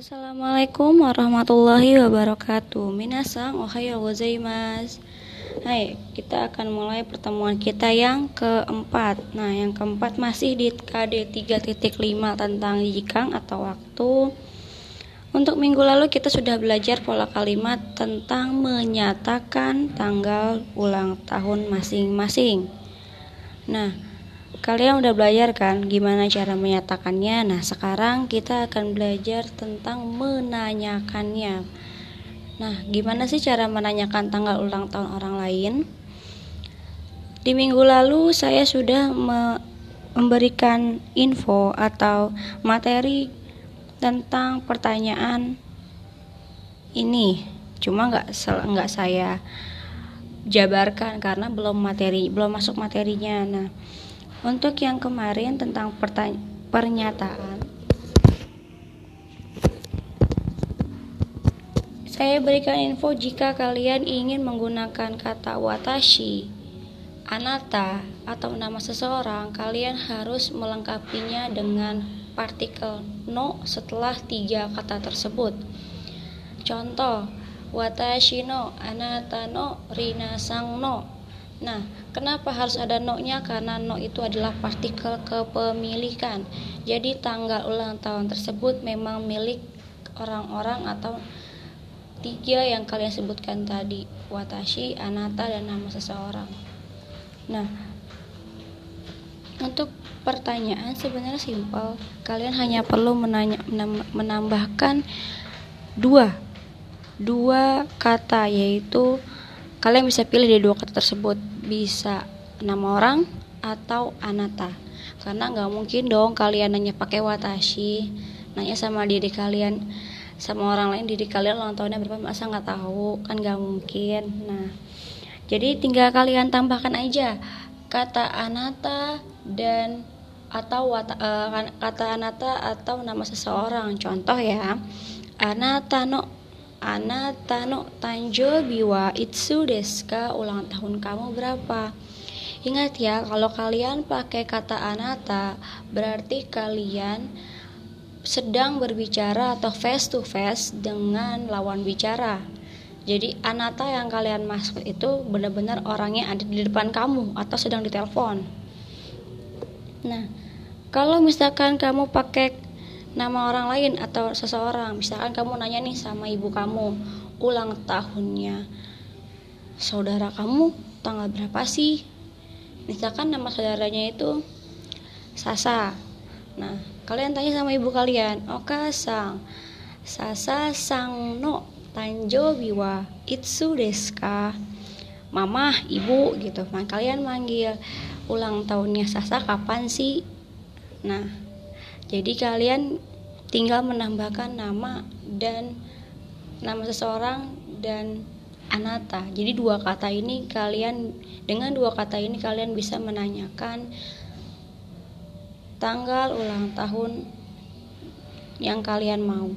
Assalamualaikum warahmatullahi wabarakatuh. Minasang ohayo gozaimasu. Hai, kita akan mulai pertemuan kita yang keempat. Nah, yang keempat masih di KD 3.5 tentang jikang atau waktu. Untuk minggu lalu kita sudah belajar pola kalimat tentang menyatakan tanggal ulang tahun masing-masing. Nah, Kalian udah belajar kan gimana cara menyatakannya? Nah, sekarang kita akan belajar tentang menanyakannya. Nah, gimana sih cara menanyakan tanggal ulang tahun orang lain? Di minggu lalu saya sudah me memberikan info atau materi tentang pertanyaan ini. Cuma nggak nggak saya jabarkan karena belum materi belum masuk materinya. Nah, untuk yang kemarin tentang pernyataan, saya berikan info jika kalian ingin menggunakan kata watashi, anata, atau nama seseorang, kalian harus melengkapinya dengan partikel no setelah tiga kata tersebut. Contoh, watashi no, anata no, rina sang no, Nah, kenapa harus ada no-nya? Karena no itu adalah partikel kepemilikan. Jadi tanggal ulang tahun tersebut memang milik orang-orang atau tiga yang kalian sebutkan tadi, watashi, anata, dan nama seseorang. Nah, untuk pertanyaan sebenarnya simpel. Kalian hanya perlu menanya, menambahkan dua dua kata yaitu Kalian bisa pilih dari dua kata tersebut, bisa nama orang atau anata. Karena nggak mungkin dong kalian nanya pakai watashi, nanya sama diri kalian, sama orang lain diri kalian ulang tahunnya berapa masa nggak tahu kan nggak mungkin. Nah, jadi tinggal kalian tambahkan aja kata anata dan atau wata, uh, kata anata atau nama seseorang. Contoh ya, anata no Anata no tanjobi wa itsu deska ulang tahun kamu berapa? Ingat ya, kalau kalian pakai kata anata, berarti kalian sedang berbicara atau face to face dengan lawan bicara. Jadi anata yang kalian maksud itu benar-benar orangnya ada di depan kamu atau sedang ditelepon. Nah, kalau misalkan kamu pakai nama orang lain atau seseorang. Misalkan kamu nanya nih sama ibu kamu ulang tahunnya saudara kamu tanggal berapa sih? Misalkan nama saudaranya itu Sasa. Nah kalian tanya sama ibu kalian oka sang Sasa sang no tanjo biwa itsu deska? Mama ibu gitu. Nah kalian manggil ulang tahunnya Sasa kapan sih? Nah jadi kalian tinggal menambahkan nama dan nama seseorang dan anata. Jadi dua kata ini kalian dengan dua kata ini kalian bisa menanyakan tanggal ulang tahun yang kalian mau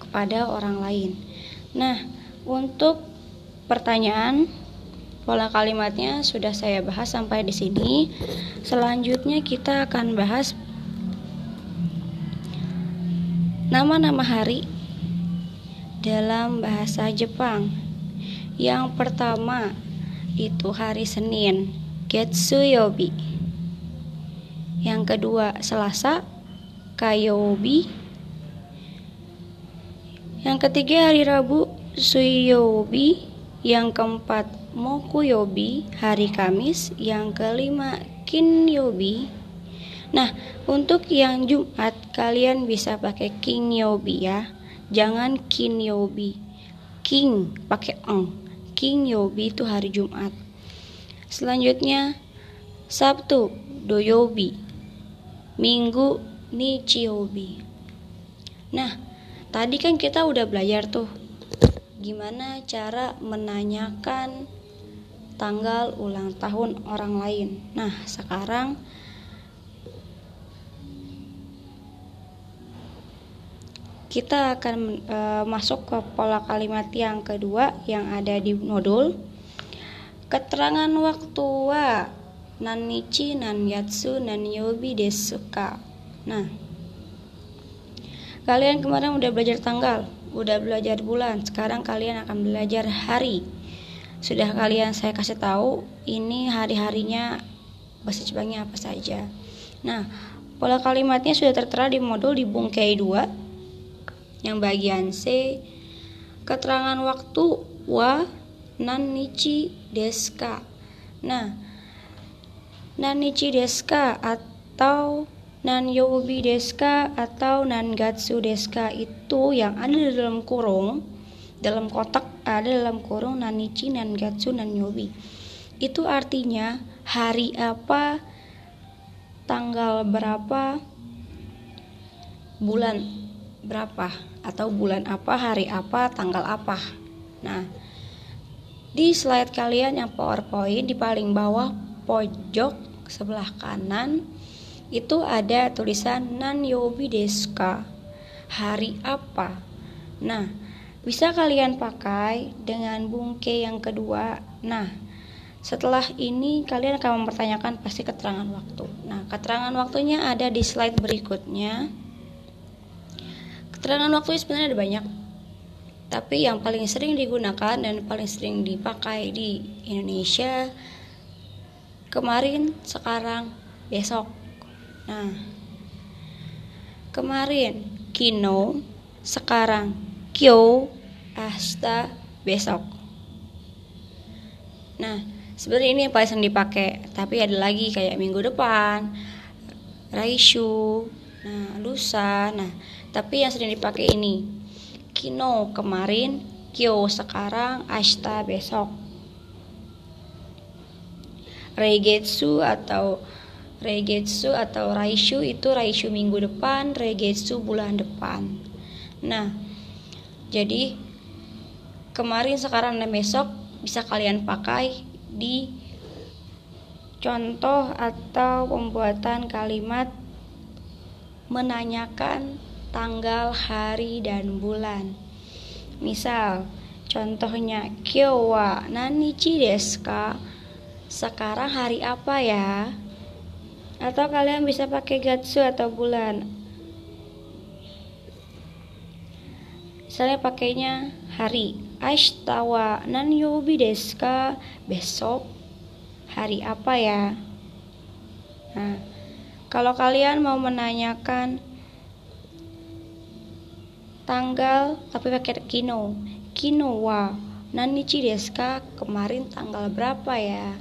kepada orang lain. Nah, untuk pertanyaan pola kalimatnya sudah saya bahas sampai di sini. Selanjutnya kita akan bahas Nama-nama hari dalam bahasa Jepang. Yang pertama itu hari Senin, Getsuyobi. Yang kedua, Selasa, Kayobi. Yang ketiga, hari Rabu, Suyobi. Yang keempat, Mokuyobi, hari Kamis. Yang kelima, Kinyobi, Nah, untuk yang Jumat kalian bisa pakai King Yobi ya. Jangan King Yobi. King pakai eng. King Yobi itu hari Jumat. Selanjutnya Sabtu Doyobi. Minggu Nichiobi. Nah, tadi kan kita udah belajar tuh gimana cara menanyakan tanggal ulang tahun orang lain. Nah, sekarang kita akan e, masuk ke pola kalimat yang kedua yang ada di modul keterangan waktu wa nan yatsu nan yobi desuka. Nah kalian kemarin udah belajar tanggal udah belajar bulan sekarang kalian akan belajar hari. Sudah kalian saya kasih tahu ini hari-harinya bahasa Jepangnya apa saja. Nah pola kalimatnya sudah tertera di modul di bungkai 2 yang bagian C keterangan waktu wa nan nichi deska. Nah nan nichi deska atau nan yobi deska atau nan gatsu deska itu yang ada di dalam kurung dalam kotak ada dalam kurung nanichi nan gatsu nan yobi. Itu artinya hari apa tanggal berapa bulan berapa atau bulan apa hari apa tanggal apa. Nah di slide kalian yang powerpoint di paling bawah pojok sebelah kanan itu ada tulisan nan yobi deska hari apa. Nah bisa kalian pakai dengan bungke yang kedua. Nah setelah ini kalian akan mempertanyakan pasti keterangan waktu. Nah keterangan waktunya ada di slide berikutnya keterangan waktu sebenarnya ada banyak tapi yang paling sering digunakan dan paling sering dipakai di Indonesia kemarin, sekarang, besok. Nah, kemarin kino, sekarang kyo, asta, besok. Nah, sebenarnya ini yang paling sering dipakai, tapi ada lagi kayak minggu depan, raishu, nah lusa, nah tapi yang sering dipakai ini kino kemarin, kyo sekarang, asta besok. Reigetsu atau Reigetsu atau Raishu itu Raishu minggu depan, Reigetsu bulan depan. Nah, jadi kemarin, sekarang, dan besok bisa kalian pakai di contoh atau pembuatan kalimat menanyakan tanggal, hari, dan bulan. Misal, contohnya kyo wa nanichi desu ka? sekarang hari apa ya? Atau kalian bisa pakai gatsu atau bulan. Misalnya pakainya hari. Aishtawa nan yobi desu ka? Besok hari apa ya? Nah, kalau kalian mau menanyakan tanggal tapi pakai kino. Kino wa nanichi desu ka? Kemarin tanggal berapa ya?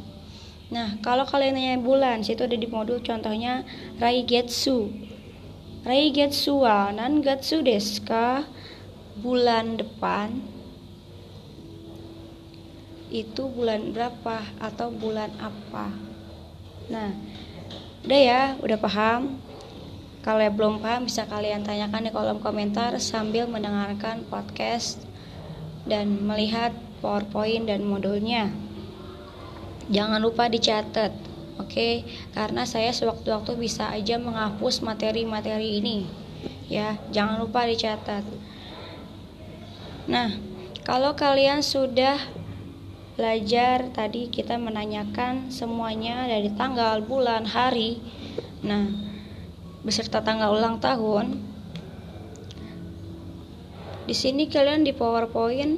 Nah, kalau kalian nanya bulan, situ ada di modul contohnya Raigetsu. Raigetsu wa nan gatsu desu ka? Bulan depan itu bulan berapa atau bulan apa. Nah, udah ya, udah paham? Kalau yang belum paham bisa kalian tanyakan di kolom komentar sambil mendengarkan podcast dan melihat PowerPoint dan modulnya. Jangan lupa dicatat oke? Okay? karena saya sewaktu-waktu bisa aja menghapus materi-materi ini ya. Jangan lupa dicatat. Nah kalau kalian sudah belajar tadi kita menanyakan semuanya dari tanggal bulan hari. Nah beserta tanggal ulang tahun di sini kalian di PowerPoint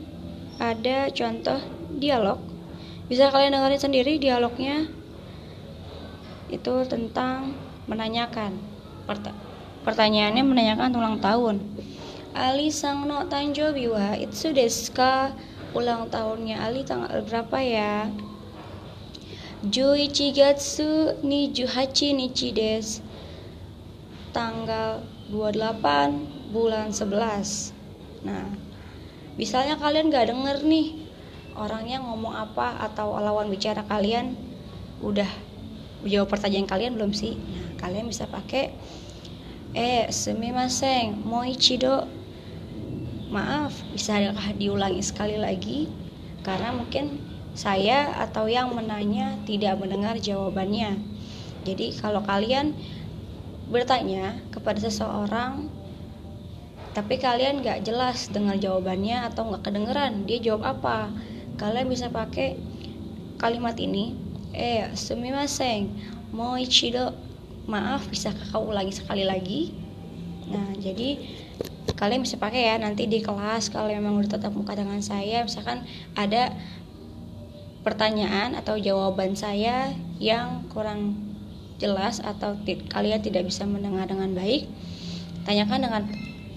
ada contoh dialog. Bisa kalian dengerin sendiri dialognya? Itu tentang menanyakan. Pert pertanyaannya menanyakan ulang tahun. Ali sang no tanjobi wa itu deska ulang tahunnya Ali tanggal berapa ya? Juichi gatsu ni juhachi nichi des tanggal 28 bulan 11 nah misalnya kalian gak denger nih orangnya ngomong apa atau lawan bicara kalian udah jawab pertanyaan kalian belum sih? Nah kalian bisa pakai eh semimaseng moichido maaf bisa diulangi sekali lagi karena mungkin saya atau yang menanya tidak mendengar jawabannya. Jadi kalau kalian bertanya kepada seseorang tapi kalian gak jelas dengar jawabannya atau nggak kedengeran dia jawab apa? Kalian bisa pakai kalimat ini eh sumimasen moichido maaf bisa kakak ulangi sekali lagi? Nah jadi kalian bisa pakai ya nanti di kelas kalau memang udah tetap muka dengan saya misalkan ada pertanyaan atau jawaban saya yang kurang jelas atau kalian tidak bisa mendengar dengan baik tanyakan dengan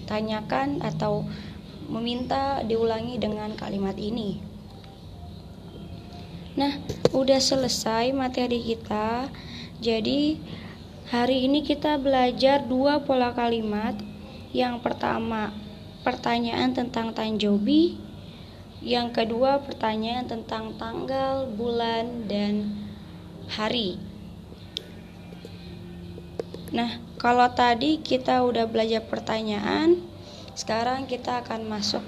tanyakan atau meminta diulangi dengan kalimat ini nah udah selesai materi kita jadi hari ini kita belajar dua pola kalimat yang pertama, pertanyaan tentang Tanjobi. Yang kedua, pertanyaan tentang tanggal, bulan, dan hari. Nah, kalau tadi kita udah belajar pertanyaan, sekarang kita akan masuk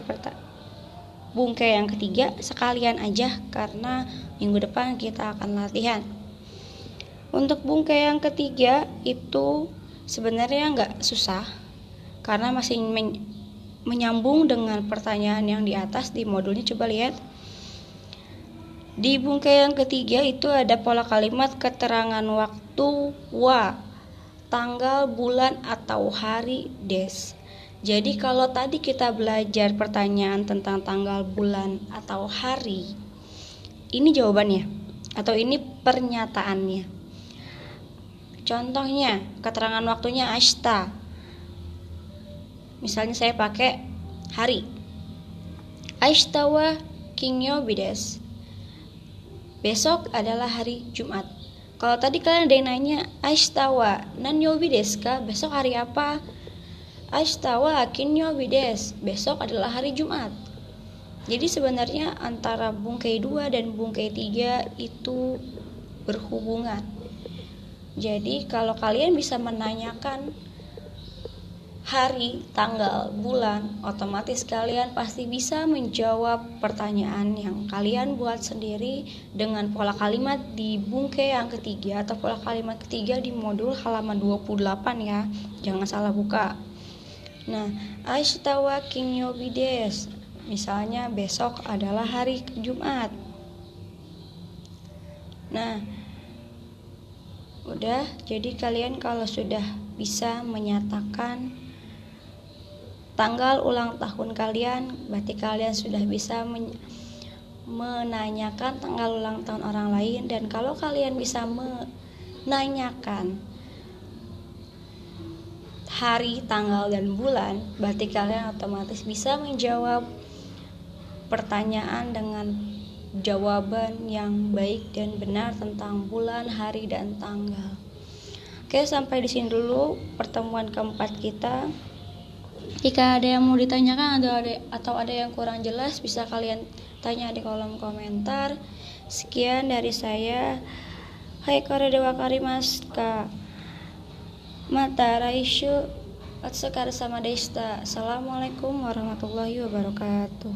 bungkai yang ketiga sekalian aja karena minggu depan kita akan latihan. Untuk bungkai yang ketiga itu sebenarnya nggak susah, karena masih men menyambung dengan pertanyaan yang di atas di modulnya. Coba lihat. Di bungkai yang ketiga itu ada pola kalimat keterangan waktu wa tanggal bulan atau hari des jadi kalau tadi kita belajar pertanyaan tentang tanggal bulan atau hari ini jawabannya atau ini pernyataannya contohnya keterangan waktunya ashta Misalnya saya pakai hari. Aishtawa Kingyo Bides. Besok adalah hari Jumat. Kalau tadi kalian ada yang nanya, Aishtawa Nanyo Bides kah? Besok hari apa? Aishtawa Kinyo Bides. Besok adalah hari Jumat. Jadi sebenarnya antara bungkai 2 dan bungkai 3 itu berhubungan. Jadi kalau kalian bisa menanyakan hari, tanggal, bulan, otomatis kalian pasti bisa menjawab pertanyaan yang kalian buat sendiri dengan pola kalimat di bungkai yang ketiga atau pola kalimat ketiga di modul halaman 28 ya. Jangan salah buka. Nah, Aishtawa King Yobides. Misalnya besok adalah hari Jumat. Nah, udah jadi kalian kalau sudah bisa menyatakan tanggal ulang tahun kalian berarti kalian sudah bisa menanyakan tanggal ulang tahun orang lain dan kalau kalian bisa menanyakan hari, tanggal dan bulan berarti kalian otomatis bisa menjawab pertanyaan dengan jawaban yang baik dan benar tentang bulan, hari dan tanggal. Oke, sampai di sini dulu pertemuan keempat kita. Jika ada yang mau ditanyakan atau ada atau ada yang kurang jelas bisa kalian tanya di kolom komentar. Sekian dari saya. Hai kare dewa karimas ka mata raisyu Atsekar sama desta Assalamualaikum warahmatullahi wabarakatuh